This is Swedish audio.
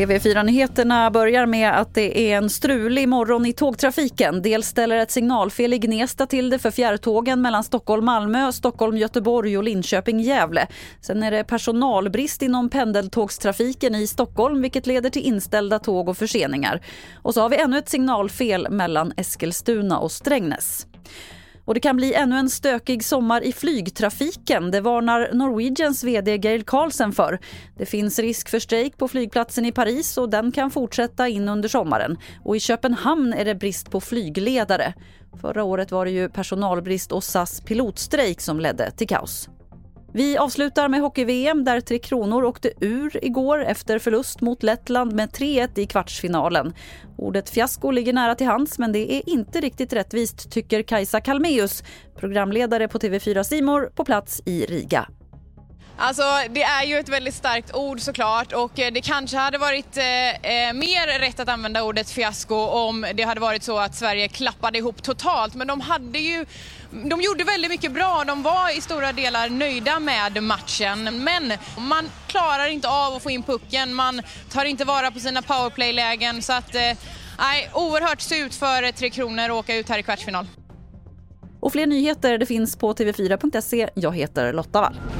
TV4-nyheterna börjar med att det är en strulig morgon i tågtrafiken. Dels ställer ett signalfel i Gnesta till det för fjärrtågen mellan Stockholm-Malmö, Stockholm-Göteborg och Linköping-Gävle. Sen är det personalbrist inom pendeltågstrafiken i Stockholm vilket leder till inställda tåg och förseningar. Och så har vi ännu ett signalfel mellan Eskilstuna och Strängnäs. Och det kan bli ännu en stökig sommar i flygtrafiken. Det varnar Norwegians vd Gail Carlsen för. Det finns risk för strejk på flygplatsen i Paris och den kan fortsätta in under sommaren. Och i Köpenhamn är det brist på flygledare. Förra året var det ju personalbrist och SAS pilotstrejk som ledde till kaos. Vi avslutar med hockey-VM där Tre Kronor åkte ur igår efter förlust mot Lettland med 3-1 i kvartsfinalen. Ordet fiasko ligger nära till hands men det är inte riktigt rättvist tycker Kajsa Kalmeus, programledare på TV4 Simor på plats i Riga. Alltså det är ju ett väldigt starkt ord såklart och eh, det kanske hade varit eh, eh, mer rätt att använda ordet fiasko om det hade varit så att Sverige klappade ihop totalt men de hade ju de gjorde väldigt mycket bra, de var i stora delar nöjda med matchen men man klarar inte av att få in pucken, man tar inte vara på sina powerplay-lägen så att eh, nej, oerhört surt för Tre Kronor att åka ut här i kvartsfinal. Och fler nyheter det finns på tv4.se. Jag heter Lotta Wall.